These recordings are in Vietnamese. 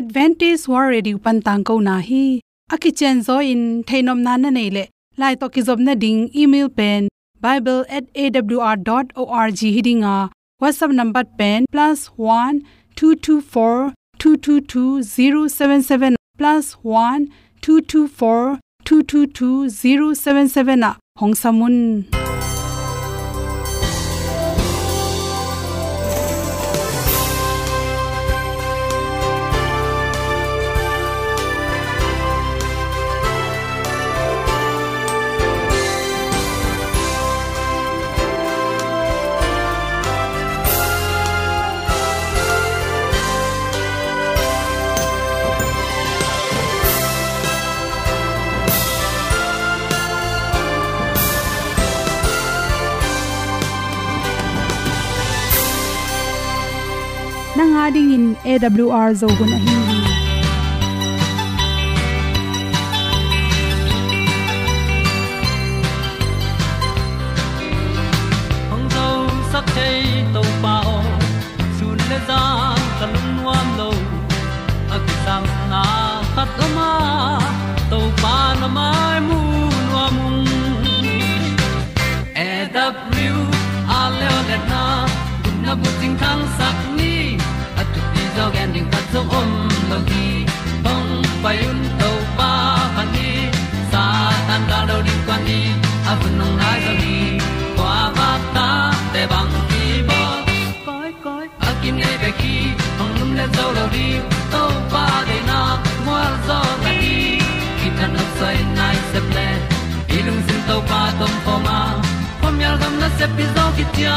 advantage war ready pan tang ko na hi. Aki chen zo in thainom nan na nei le. Lai to ki zob na ding, email pen bible@awr.org hidinga whatsapp number pen, plus one two two four two two two zero seven seven plus one two two four two two two zero seven seven a. Hong samun nanga ding in awr zo gun a hi hong zo sak chei to pao sun le za kan nuam lo a ki sam na khat o ma to zo om lo gi hong pai un to pa pan ni sa tan ga do di kwan ni a bu nong lai za ni kwa ba ta te bang ki bo koi koi a kim nei be ki hong lum le zo lo di to pa de na mo zo ta ni ki tan no sai nai se ple ilung sin to pa tom pa ma. Pom yal gam na se pi zo ki tia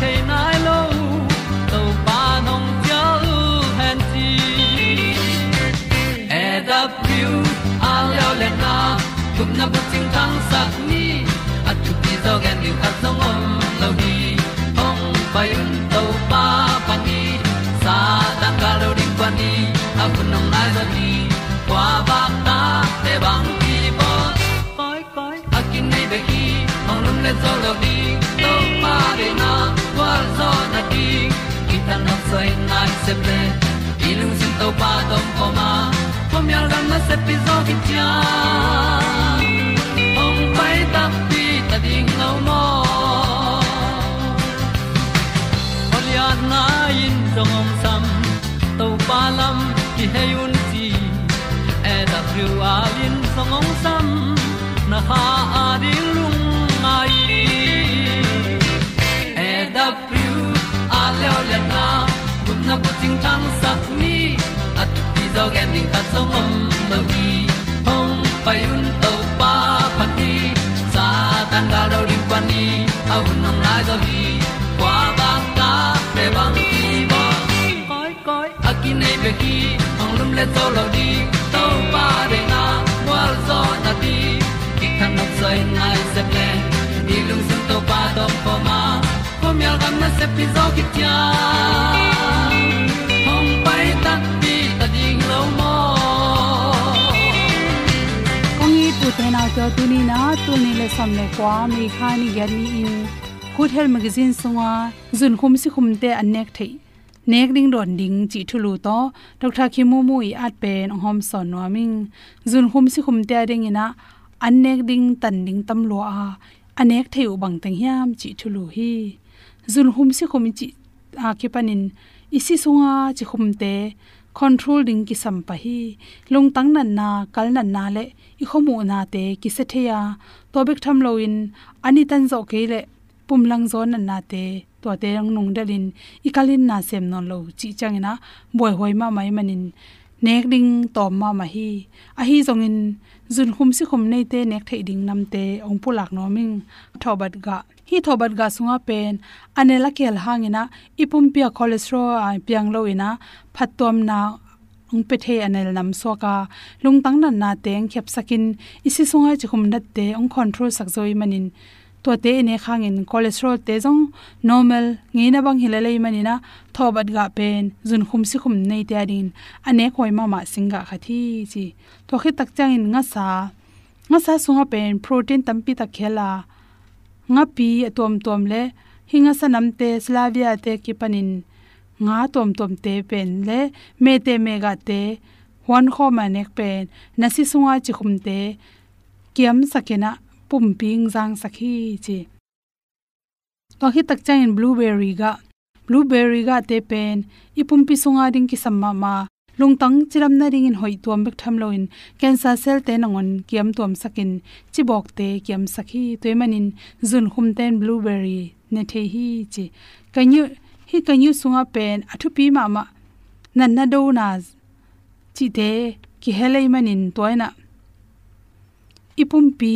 chiu the nai lo to pa nong pia u han ti e da pru a leo le na gup na bu chiu tang sat ni at tu pi zo gen ni at song om lo ni ong pai un to pa pa ni sa tan ga lo ding pa ni. A bu nong lai za ni ba ta te bang ki bo koi koi a nei be ki ong lum le zo lo ni na nai se ple ilung sin to pa tom pa ma. Pom yal gam na se pi zo ki tia ong pai ta pi ta ding lo mo ol ya na in song om sam to pa lam ki hay un ti e da thru a lin song om sam na ha a ding lung na bu ting tang sat ni at ti zo gen ding ta song mom lo gi hong pai un to pa pa ti sa tan ga do ri pa ni. A un nong lai do gi kwa ba ta pe bang ti bo koi koi a ki nei be ki hong lum le to lo di to pa de na wa zo na ti ki kan nok sai nai se ple ni lung sun to pa do po ma. Po mi al gam na se pi zo ki tia kong i tu to tu ni na tu ni le sam le kwa mi kha ni gyat ni in good health magazine sunga zun khum si khum te an nek thei nek ding don ding chi thulu to dr khimu mu i at pen hom son no ming zun khum si khum te ding ina an nek ding tan ding tam lo a anek thei u bang teng hiam chi thulu hi zun khum si khum chi a ke panin isi sunga chi khum te control ding ki sam pa hi lung tang nan na kal nan na le i khomu na te ki se theya to bek tham lo in ani tan zo ke le pum lang zo nan na te to te rang nung dalin i kalin na sem non lo chi changina boy hoi ma mai manin nek ding tom ma ma hi a hi zong in zun khum si khum nei te nek thei ding nam te ong pulak no ming thobat ga hi thobat ga sunga pen anela kel hangina ipum pia cholesterol a piang lo ina phatom na ong pe the anel nam so ka lung tang nan na teng khep sakin isi sunga chi khum nat te ong control sak zoi manin. To te ne khangin cholesterol te jong normal nge na bang hilalei manina thobat ga pen jun khum si khum nei te adin. Ane khoi ma ma singa khathi chi. To khi tak chang in nga sa nga sa sunga pen protein tampi ta khela. Nga pi atom tom le, hinga sanam te slavia te ki panin nga tom tom te pen le me te me ga te hwan kho ma nek pen nasi sunga chi khum te kiam sakena pum ping jang sakhi chi to hi tak chang in blueberry ga blueberry ga te pen ipum pi sunga ding ki samma ma lungtang chiram na ring in hoi tuam bek tham loin cancer cell te nangon kiam tuam sakin chibok te kiam sakhi toimanin zun khum ten blueberry ne the hi chi kanyu hi kanyu sunga pen athu pi ma ma nan na do na chi te ki helai manin toina ipum pi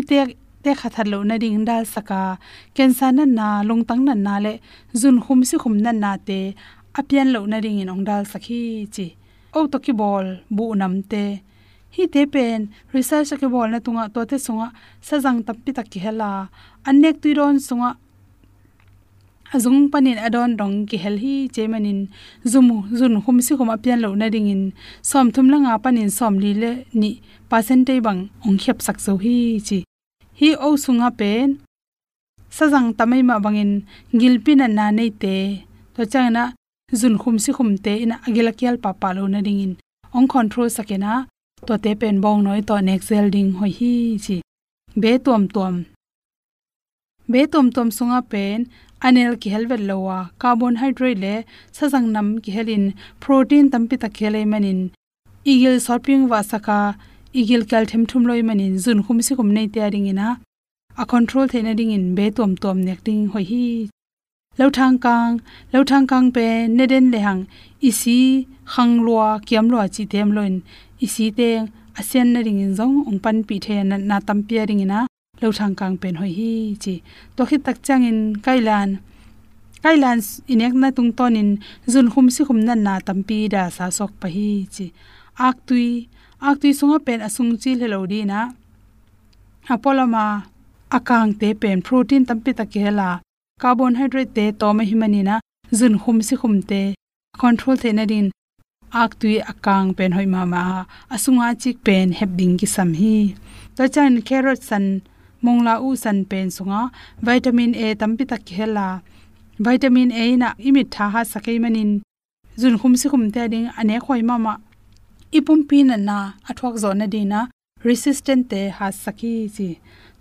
ite te khathar lo na ding dal saka kensa na na lungtang na na le jun khum si khum na na te apian lo na ring in ong dal sakhi, chi. O to ki bol bu nam te hi te pen research ke bol na tunga to te sunga sajang tappi tak ki hela anek tuiron sunga azung panin adon dong ki hel hi chemanin. Zumu, zun khum si khum apian lo na ding in som thum la nga panin som li le ni percentage bang ong khep sak so hi chi. Hi o sunga pen. Sajang tamai ma bangin gilpin na na nei te. To changna zun khum si khum te ina agila kyal pa pa lo na ding in ong control sakena to te pen bong noi to next cell ding hoi hi chi. Be tuam tuam. Be tuam tuam sunga pen anel ki helvet lowa carbohydrate le sajang nam ki helin protein tampi ta khele manin. Igil shopping wa saka igil calcium thum loi manin, zun khum si khum nei te ring ina. A control thena ding in, be tom tom nek ding hoi hi. Lo thang kang lo thang kang pe ne den le hang isi khang lua kiam lua chi them loin. Isi te, asian na ring in zong ong pan pi the na na tam pi ring ina lo thang kang pen hoi hi chi. To khi tak chang in kailan. Kailan inek na tung ton in zun khum si khum nan na tampi da sa sok pa hi chi. Ak tui ak tui sunga pen asung chi le di na apolama akang te pen protein tampi ta ke la carbohydrate te to ma himani na zun khum si khum te control the na din ak tui akang pen hoi ma ma asunga chik pen heb ding ki sam hi to chan carrot san mongla u san pen sunga, vitamin a tampi tak hela. Vitamin a na imit tha ha sakai manin. Zun khum si khum te ding ane khoi ma ma. Ipum pin na athok zo na dina resistant te ha saki chi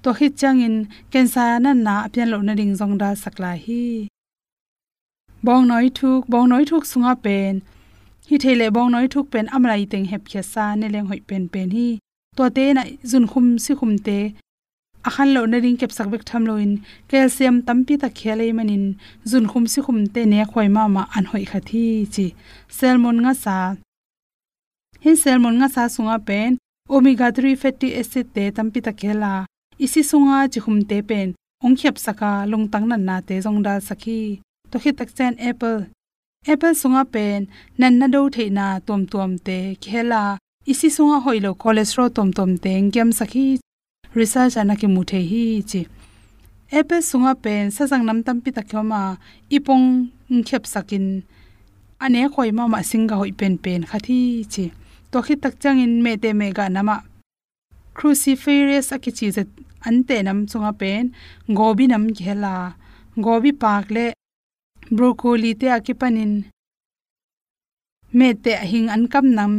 to hi changin cancer na na apyan lo na ding jong da sakla hi. Bong noi thuk, bong noi thuk sunga pen. Hi thele bong noi thuk pen amrai teng hep khesa sa ne leng hoi pen pen hi. To te na zun khum si khum te akhan lo na ring kep sak bek tham lo in. Calcium tampi ta khele manin. Zun khum si khum te ne khoi ma ma an hoi kha thi chi. Salmon nga sa. Hin salmon nga sa sunga pen. Omega 3 fatty acid te tampi ta khela. Isi sunga chi khum te pen. Ong khep saka long tang nan na te jong dal sakhi. To khi tak chen apple. Apple sunga pen. Nan na do theina tom tom te khela. Isi sunga hoilo cholesterol tom tom te ngem sakhi research anaki muthe hi chi. Apple sunga pen sajang nam tam pi takhoma ipong khep sakin. Ane khoi ma ma singa hoi pen pen khathi chi. To khi tak changin me te me ga nama cruciferous akichi ze ante nam chunga pen. Gobi nam ghela gobi pak le broccoli te akipanin me te hing an kam nam.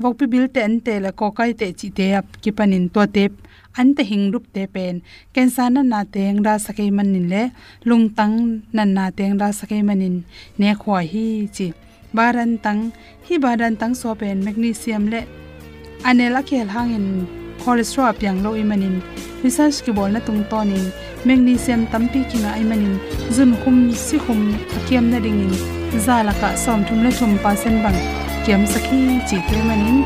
Vok pi bil te an te la ko kai te chi te ap kipanin to te an te hing rup te pen ken sa na na teng da sakai manin le. Lung tang nan na teng da sakai manin. Ne khwa hi chi. Baran tang hi baran tang so pen magnesium le. Anela khel hangin cholesterol piang lo imanin. Research ki bol na tung tonin. Magnesium tampi kinga imanin. Zun khum si khum akiam na dingin. Zala ka som thum le thum pa sen bang. Kiam sakhi chi te manin.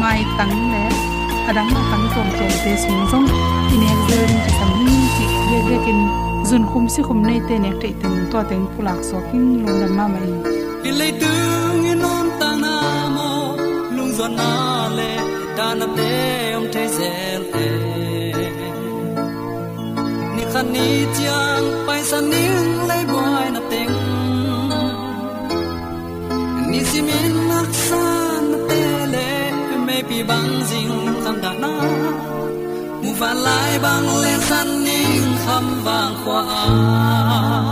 Mai tang le adang ma tang tom tom te sung zong in exer ki sam hi chi ye ye kin zun khum si khum nei te nek te teng to teng pulak so king lo na ma mai ilai tu in on ta na mo lung zon na le ta na te om te zel te ni khan ni chiang, pai san ning lai boy na teng. Ni si min na san te le me bang zing và lại băng lên săn những khăm vàng khoa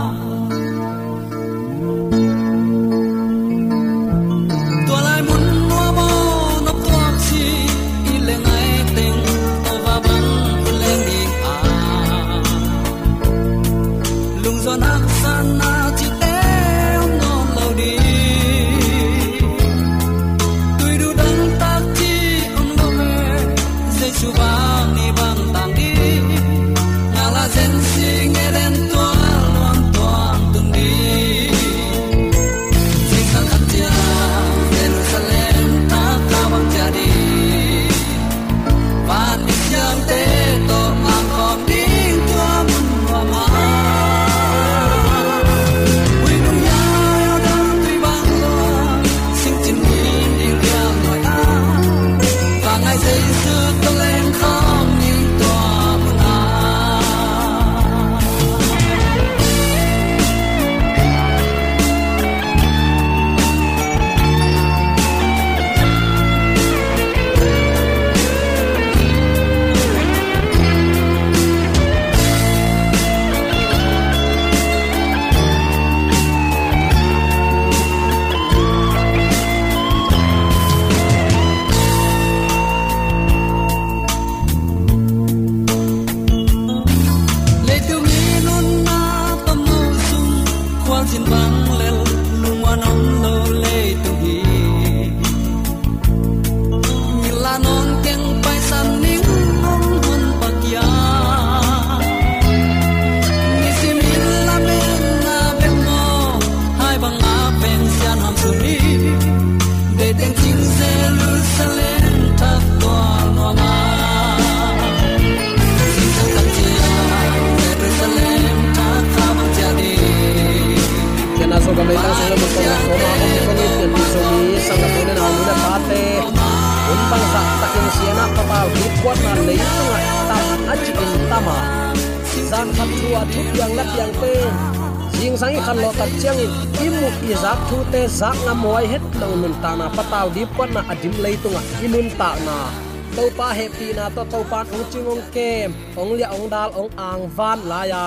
tak chiang in imu i zak thu te zak na moi het lo nun ta na pataw di pon na adim lei tunga imun ta na. To pa happy na to to pan ong chingong kem, ong lia ong dal ong ang van la ya.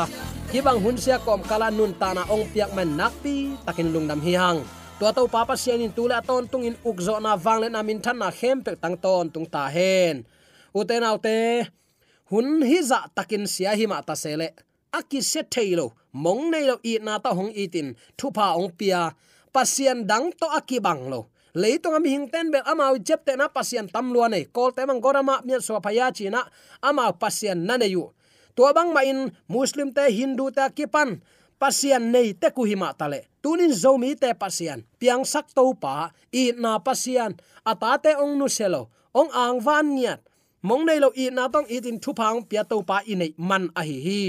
Ki bang hun sia kom kala nun ta na ong piak man nakpi takin lungdam hi hang to to pa pa sian in tula ton tung in ukzo na wang le na min than na hem pe tang ton tung ta hen uten autte hun hi dạ za takin sia hi ma ta sele aki se thailo mong nei lo i na ta hong itin thu pa ong pia. Pasian dang to aki bang lo leitung ami hing ten bel amau jep te na pasian tam lua nei. Kol te mang gorama mi so phaya china amau pasian na ne yu. To bang ma in, muslim te, hindu te kipan pasian nei te ku hima tale tunin zomi te pasian piang sak to pa, i na pasian atate ong nu selo ong ang van niat mong nei lo i na tong i tin thu phang pia to pa i nei man a hi hi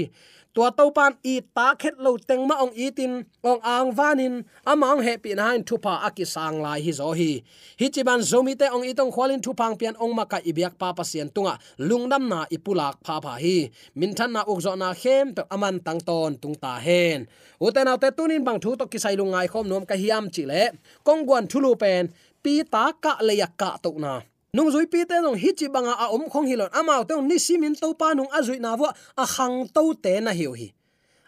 tua to pan i ta khet lo teng ma ong itin ong ang vanin, amang happy na in thupa aki sang lai hi zo hi. Hi chi ban zomi te ong itong khwalin thupang pian ong maka ibyak pa pa sian tunga lungnam na ipulak pha pha hi. Min than na ukzo na khem pe aman tang ton tung ta hen. Uten autte tunin bang thu to kisai lungai khom nom ka hiam chi le. Kongwan thulu pen, pi ta ka le yak ka to na nung zui pi te nong hi chi banga a om khong hilon amao te ni simin to pa nung azui na wa a khang to te na hiu hi.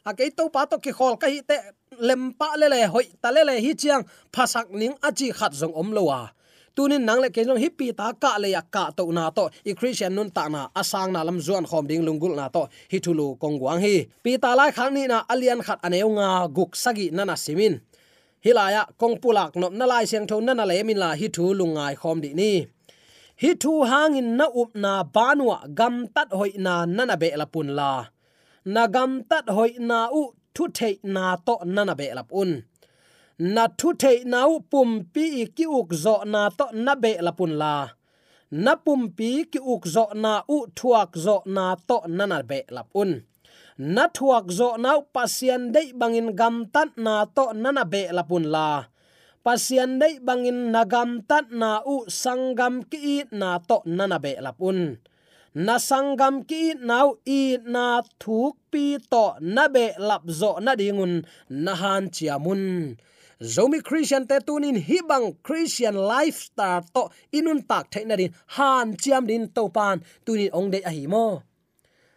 A ke to pa to ki khol ka hi te lempa le le, hoi ta le le hi chiang phasak ning achi khat zong om lowa tunin nang le ke jong hi pi ta ka le ya ka to na to. I christian nun ta na asang na lam zuan khom ding lungul na to. Hi thulu kong wang hi. Pi ta lai khang ni na alian khat aneu nga guk sagi na simin. Hilaya kong pulak nop na lai siang tho na le min la hi thu lungai khom di ni hi thu hangin na up na banwa gam tat hoi na nana be la pun la. Na gam tat hoi na u thu the na to nana be la un na thu the na u pum pi ki uk zo na to na be la pun la. Na pum pi ki uk zo na u thuak zo na to nana be la un na thuak zo na pasian dei bangin gam tat na to nana be la pun la pasian dei bangin nagam tat na u sangam ki na to nana be lapun. Na sangam ki nau i na thuk pi to na be lap zo na dingun na han chiamun zomi christian te tunin hibang christian lifestyle to inun tak theina din han chiam din to pan tunin ong de ahi mo.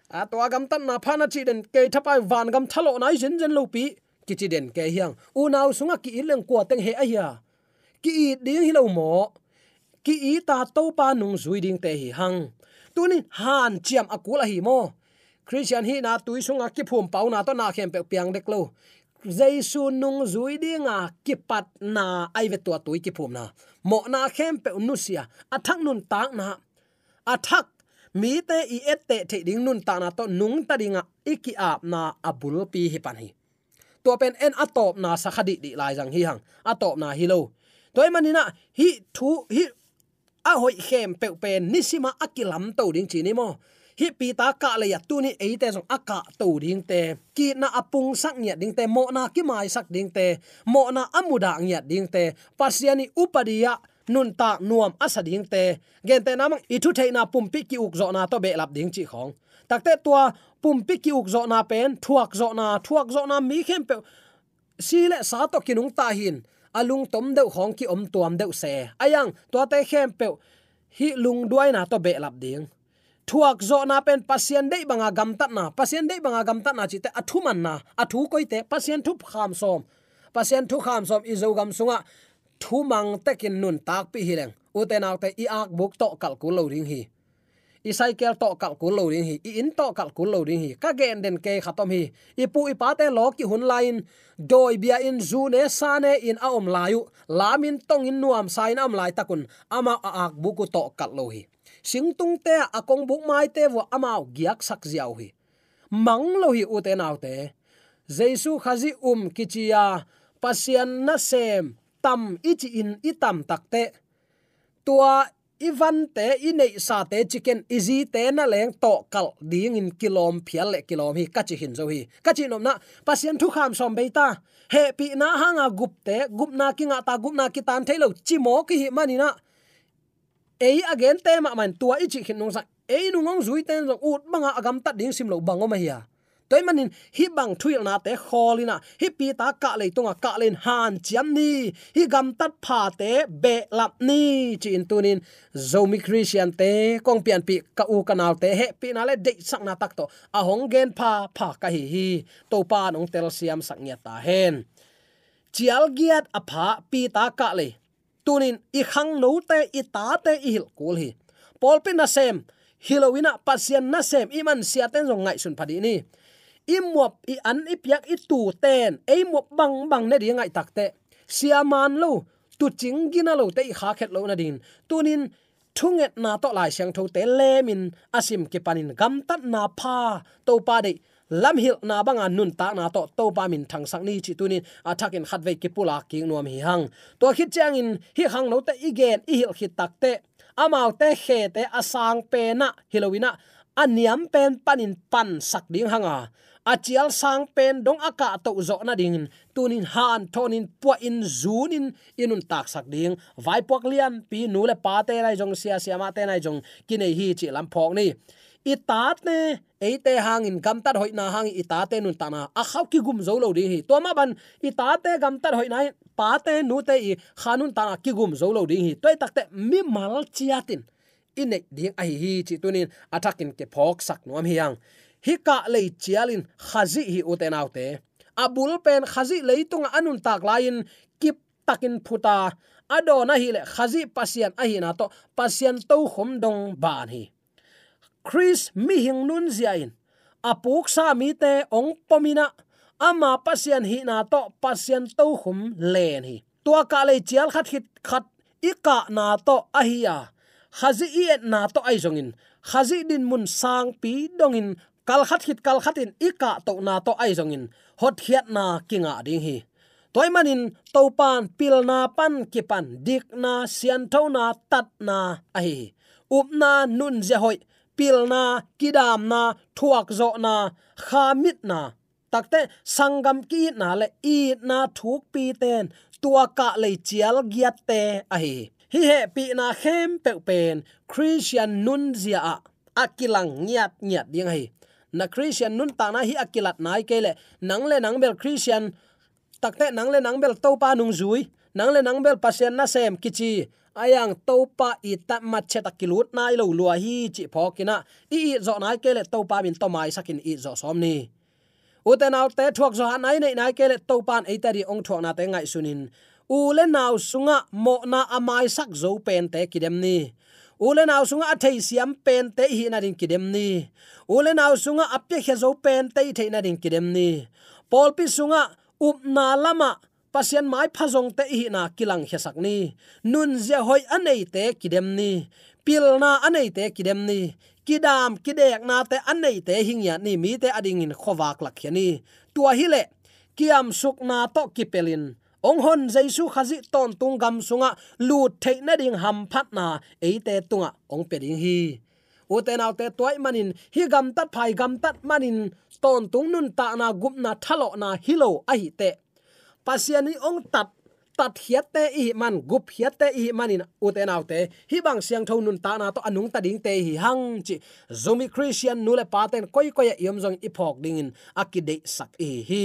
A to agam tan na phana chi den ke thapai van gam thalo nai jen jen lo pi kichi den ke hiang u nau sunga ki ileng kwa teng he a hiya ki i ding hi lo mo ki i ta to pa nung zui ding te hi hang tunin han chiam akula hi mo christian hi na tui sunga ki phum pau na to na khem pe piang dek lo jaisu nung zui dinga à, ki pat na ai ve to tui ki phum na. Mo na khem pe unusia athak nun tak na. Athak mi te i et te the ding nun ta na to nung ta dinga iki ap na abul pi hi pan hi to pen en atop na sakhadi di lai jang hi hang. Atop na hi lo. Toy manina hi thu, hi a hoi khem pe pen nisima akilam to ding chi ni mo. Hi pi ta ka le ya tu ni e te jong aka to ding te. Ki na apung sak nya ding te, mo na ki mai sak ding te. Mo na amuda nya ding te. Pasiani upadiya nun ta nuam asa ding te. Gen te namang ithu thu theina pumpi ki uk zo na to be lap ding chi khong. Takte tua pum ki uk zo na pen, thuak zo na, thuak zo na mi khem pe sile sa to kinung ta hin alung tom deuh hong ki om tuam deuh se. Ayang to te khem pe hi lung duai na to be lap ding. Thuak zo na pen, pasien dei banga gam tat na. Pasien dei banga gam tat na chi te athu man na. Athu koi te, pasien thu kham som. Pasien thu kham som, i zo gam sunga, thu mang tekin nun tak pi hileng uten te i ak buk to kal lo ring hi i cycle to kal ku lo ding hi i in to kal ku lo ding hi ka gen den ke khatom hi i pu i pa lo ki hun lain doi bia in zu ne sa ne in a om layu lamin tong in nuam sai am lai takun ama a ak buku to kal lo hi sing tung te akong buk mai te wo amao giak sak ziaw hi mang lo hi u te naw te jesu khazi um kichia pasian na sem tam ichi in itam takte tua ivan te inei sa te chicken easy te na leng to kal ding in kilom phial le kilom hi kachi hin zo hi. Kachi nom na pasien thu kham som beita. He pi na hanga gup te, gup na ki nga ta, gup na ki tan thailo chimo ki hi mani na. Ei again te ma man tua ichi hin nong sa. Ei nu ngong zui ten zo, ut manga agam ta ding sim lo bango ma hiya toy manin hi bang thuil na te kholina hi pi ta ka le tunga ka à, len han chiam ni. Hi gam tat pha te be lap ni. Chi in tunin zomi christian te kong pian pi ka u kanal te he pi na le de sak na tak to a hong gen pha pha ka hi hi to pa nong tel siam sak nya ta hen chial giat pha pi ta ka le tunin i khang no te i ta te i hil kul hi polpin na sem hilowina pasian na sem iman siaten zong ngai sun phadi ni imop i an ipiak i tu ten. Ei mo bang bang ne ringai takte siaman lo, tu ching gina lo te kha khet lo na din. Tunin thunget na to lai siang tho te lemin asim ke panin gam tat na pha. To pa de, lam hil na banga nun ta na to to pa min thang sang ni chi tunin athakin khat ve ki pula ki nuam hi hang. To khit chang in, hi hang no te igen i hil khit tak te. Amau te, khe te asang pe na hilowina aniam pen panin pan sak ding hanga achial sang pen dong aka to zo na ding. Tunin han, thonin pu in zunin inun tak sak ding. Vai pok lian, pi nu le pa te lai jong sia sia ma te nai jong kinai hi chi lam phok ni. I tat ne hang in gam tat hoi na hang, i ta te nun ta na. A khaw ki gum zo lo ding hi. To ma ban, i ta te gam tat hoi na, pa te nu te i khanun ta na ki gum zo lo ding hi. Toi tak te, mi mal chiatin inek ding ai hi chi tunin atakin ke phok sak nuam hiang hi ka le chialin khazi hi uten autte abul pen khazi leitung anun tak lain kip takin phuta. Adona hi le khazi pasian a hi na to pasian to khom dong ban hi chris mi hing nun ziain. Apuk sa mi te ong pomina. Ama pasian hi na to pasian to khum len hi tua ka le chial khat hit khat ika na to ahia. Khazi i na to ai zongin khazi din mun sang pi dongin kal khat hit kal khatin ika to na to ai zongin hot hiat na kinga ding hi. Toy manin topan pil na pan, kipan, dik na, sian tho na, tat na ai up na, nun je hoi, pil na, kidam na, thuak zo na khamit na. Takte sangam ki na le, i na thuk pi ten, tua ka le chial giat te ai hi hi he, pi na khem pe pen, christian nun zia a. Akilang nyat nyat ding hi na christian nun ta na hi akilat nai kele. Nang le nang bel christian takte nang le nang bel to pa nung zui. Nang le nang bel pasien na sem kichi. Ayang topa i ta ma che ta kilut nai lo lua hi chi phokina i i zo nai kele topa min to mai sakin i zo som ni. Uten out te thuak zo han nai nei nai kele topan ei tari ong thuak na te ngai sunin. U le naw sunga mo na amai sak zo pen te kidem ni u le sunga athei siam pen te hi na din kidem ni. U le sunga apye khe zo pen te thei na din kidem ni. Pol pi sunga up na lama pasien mai phazong te hi na kilang he sak ni. Nun je hoi anei te kidem ni. Pil na anei te kidem ni. Kidam, kidek na te anei te hingya ni mi te ading in khowak lak khiani tua hi le, kiam suk na to kipelin ong hon jaisu khazi ton tung gam sunga lu theina ding ham phat na eite tunga ong pe ding hi. Uten autte toy manin hi gam tat phai gam tat manin ton tung nun ta na gup na thalo na hilo a hi te pasiani ong tat tat hiate i man gup hiate i manin uten autte hi bang siang thon nun ta na to anung ta ding te hi hang chi zomi christian nule paten koi koi yom jong ipok dingin akide sak e hi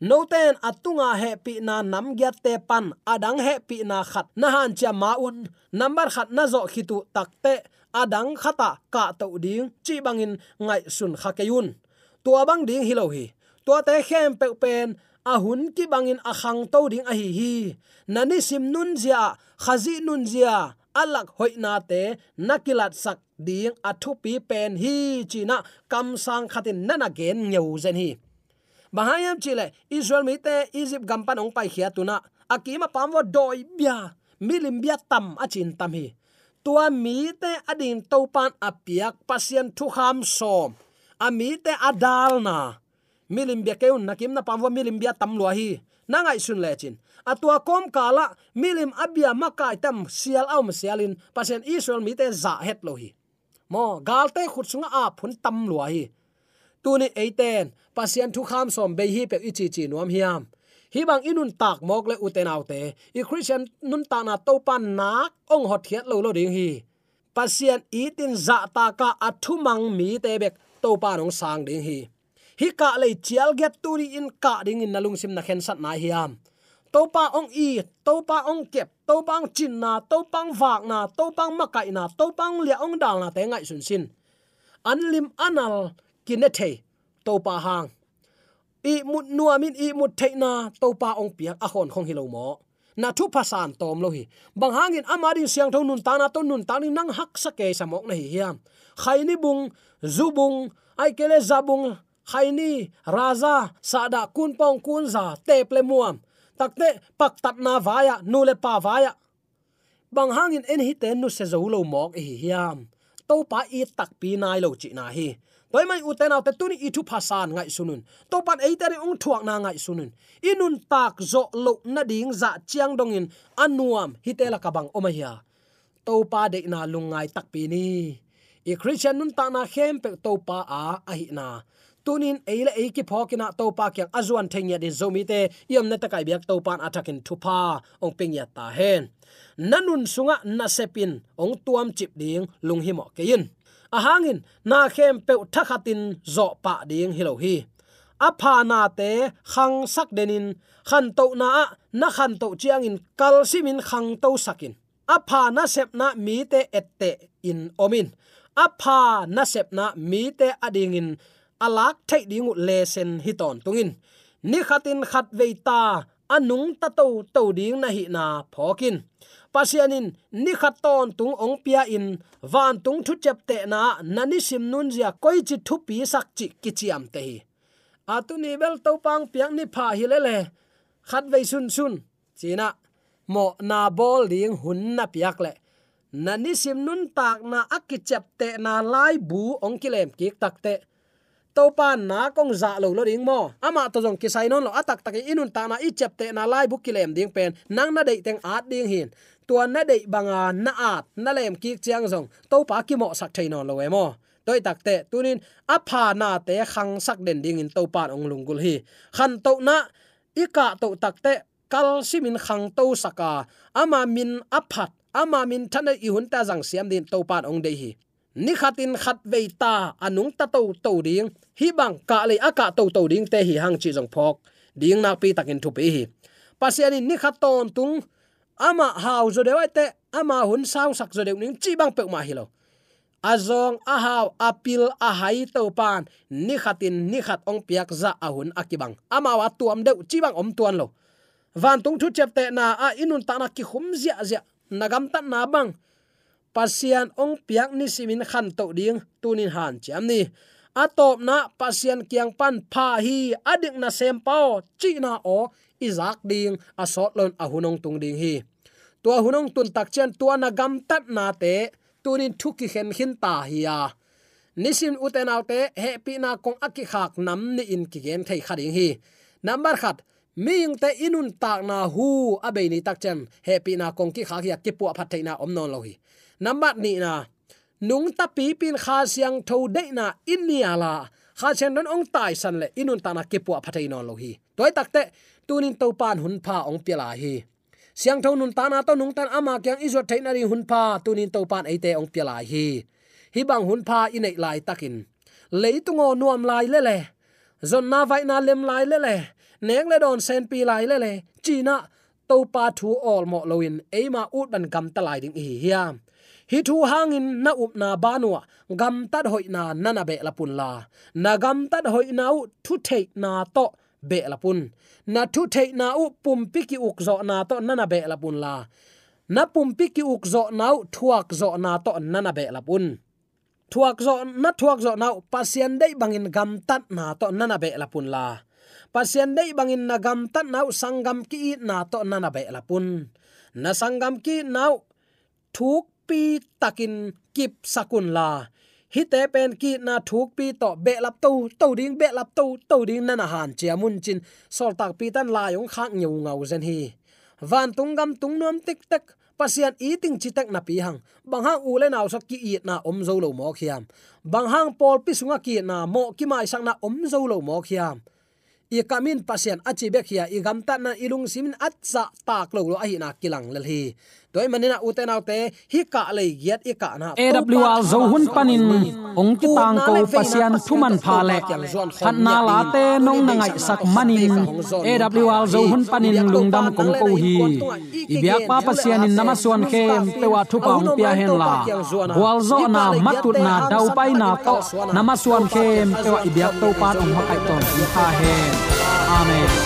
no ten atunga he pi na nam gya te pan, adang he pi na khat na han cha maun number khat na zo khitu takte adang khata ka to ding. Chi bangin ngai sun khakeyun tua bang ding hilo hi. Tua te khem pe pen ahun ki bangin akhang to ding a hi hi. Nani sim nun zia khazi nun zia alak hoina te nakilat sak ding athu pi pen hi china kam sang khatin nana gen nyau zen hi bahayam chile, israel mi te egypt gampan ong pai khia tuna. Akima pamwa doi bia, milim bia tam achin tam hi. Tua mi te ading topan apiak pasien thu kham som. Ami te adal na. Milim bia keun nakim na pamwa milim bia tam lo hi. Nangai sun lechin atua kom kala, milim abia makai tam sial aum sialin pasien israel mi te za het lo hi. Mo, galte khutsunga a phun tam lo hi tuni eiten pasien thu kham som be hi pe ichi chi nuam hiam. Hi bang inun tak mok le uten autte, i christian nun ta na to pan nak ong hot hiat lo lo ding hi. Pasien itin za ta ka athu mang mi te bek to pa nong sang ding hi. Hi ka le chial get turi in ka ding in nalung sim na khen sat na hiam. To pa ong i to pa ong kep to pang chin na to pang vak na to pang makai na to pang lia ong dal na te ngai sun sin. Anlim anal kinethe to pa hang. I mut nuamin i mut theina to pa ong piak a hon khong hilo mo. Na thu phasan tom lo hi. Bang hangin amarin siang thon nun ta na ton nun ta ni nang hak sa ke samok na hi hiam. Khaini bung zubung ai kele zabung khaini raza sada kun pong kun za te ple muam. Takte pak tat na vaya, nu le pa vaya. Bang hangin en hi ten nu se zo lo mok hi hiam. To pa i tak pi nai lo chi na hi toy mai uten autte tuni i thu phasan ngai sunun. To pan ei tari ong thuak na ngai sunun. Inun tak zo lo na ding za chiang dongin anuam hitela kabang omahia to pa de na lungai tak pi ni. I christian nun ta na khem pe to pa a a hi na. Tunin eile e phokina to pa kyang azuan thengya de zomi te yom na takai biak to pan atakin thupa, ong pengya ta hen. Nanun sunga na sepin, ong tuam chip ding lunghimo kein ahangin, na khem pe thakhatin zo pa ding hilo hi. Apha na te khang sak denin, khan to na na khan to chiang in kal simin khang to sakin. Apha na sep na mi te ette in omin. Apha na sep na mi te ading in alak thai dingu lesen hiton tungin. Ni khatin khat veita, anung ta to to ding na hi na phokin pasianin ni khaton tung ong pia in, van tung thu chep te na nani sim nun zia koi chi thu pi sak chi kichiam te hi. Atuni bel to pang piang ni pha hi le le. Khat vei sun sun. China, mo na bol ding hun na piak le. Nani sim nun tak na akichep te na lai bu ong kilem kik tak te topa na kong za lo lo ding mo. Ama to jong ki sai non lo atak tak inun ta na i chep te na lai bu kilem ding pen. Nang na dei teng at ding hin. Tua na dei banga na at na lem ki chiang jong topa ki mo sak thai non lo e mo. Toy tak te, tunin apha na te khang sak den ding in topa ong lungul hi. Khan to na, ika to tak te, kal simin khang to saka. Ama min aphat, ama min thana i hun ta jang siam din topan ong dei hi ni khatin khat veita anung ta to to ding. Hi bang ka le aka to to ding te hi hang chi jong phok. Ding na pi takin thu pi hi. Pasiani ni khat ton tung. Ama hau zo dewai te, ama hun sau sak zo dew ning chi bang pe ma hi lo. Azong ahaw apil ahai to pan. Ni khatin ni khat ong piak za ahun akibang ama wa tuam deu, chi bang om tuan lo. Van tung thu chep te na a inun ta na ki khum zia zia. Nagam ta na bang pasian ong piak ni simin khan to ding, tunin han cham ni. Atop na pasian kiang pan pha hi adik na sem pao, chi na o izak ding asot lon ahunong tung ding hi. Tua hunong tun tak chen tua na gam tat na te, tunin thuki khen hin ta hi ya nisim uten autte happy na kong aki khak nam ni in ki gen thai khading hi. Number khat, ming te inun tak na hu abe ni tak chen happy na kong ki khak ya ki pu phat thai na om non lo hi number ni na. Nung ta pi pin kha siang tho de na in ni à ala kha chen don ong tai san le inun ta na ke pu phat no lo hi toy tak te tunin to pan hun pha ong pela hi siang tho nun ta na to nung tan ama kyang izo theina ri hun pha tunin to pan ate ong pela hi hi bang hun pha inei lai takin leitungo nuam lai le le zon na vai na lem lai le le neng le don sen pi lai le le china to pa thu all mo loin ema ut ban gam ta lai ding hi hiam hi thu hangin na up na banwa gam tat hoi na nana be la pun la. Na gam tat hoi na u thu thei na to be la pun. Na thu thei na u pum pi ki uk zo na to nana be la pun la. Na pum pi ki uk zo na u thuak zo na to nana be la pun. Thuak zo, na thuak zo na pasien dei bangin gam tat na to nana be la pun la. Pasien dei bangin na gam tat na sangam ki na to nana be la pun. Na sangam ki nau thuk pi takin kip sakun la. Hi te pen ki na thuk pi to be lap to to ding be lap to to ding na na han chia mun chin. Sol tak pi tan la yong khak nyu ngau zen hi. Van tung gam tung nom tik tak, pasian eating chitak na pi hang. Bang hang u le naw sak ki i na om zo lo mo khiam bang hang pol pi sunga ki na mo ki mai sang na om zo lo mo khiam i kamin pasian achi bek hia i gam ta na ilung simin atsa tak lo lo ahi na kilang lel hi toy manina uten autte hi ka le giat i ka na awl zo hun panin ong ki tang ko pasian thuman pha le phat na la te nong na ngai sak manin. awl zo hun panin lungdam kong ko hi i biak pa pasian in namaswan khem pewa thu paung pia hen la wal zo na matut na dau pai na to namaswan khem pewa i biak to pan ong makai ton hi ha hen amen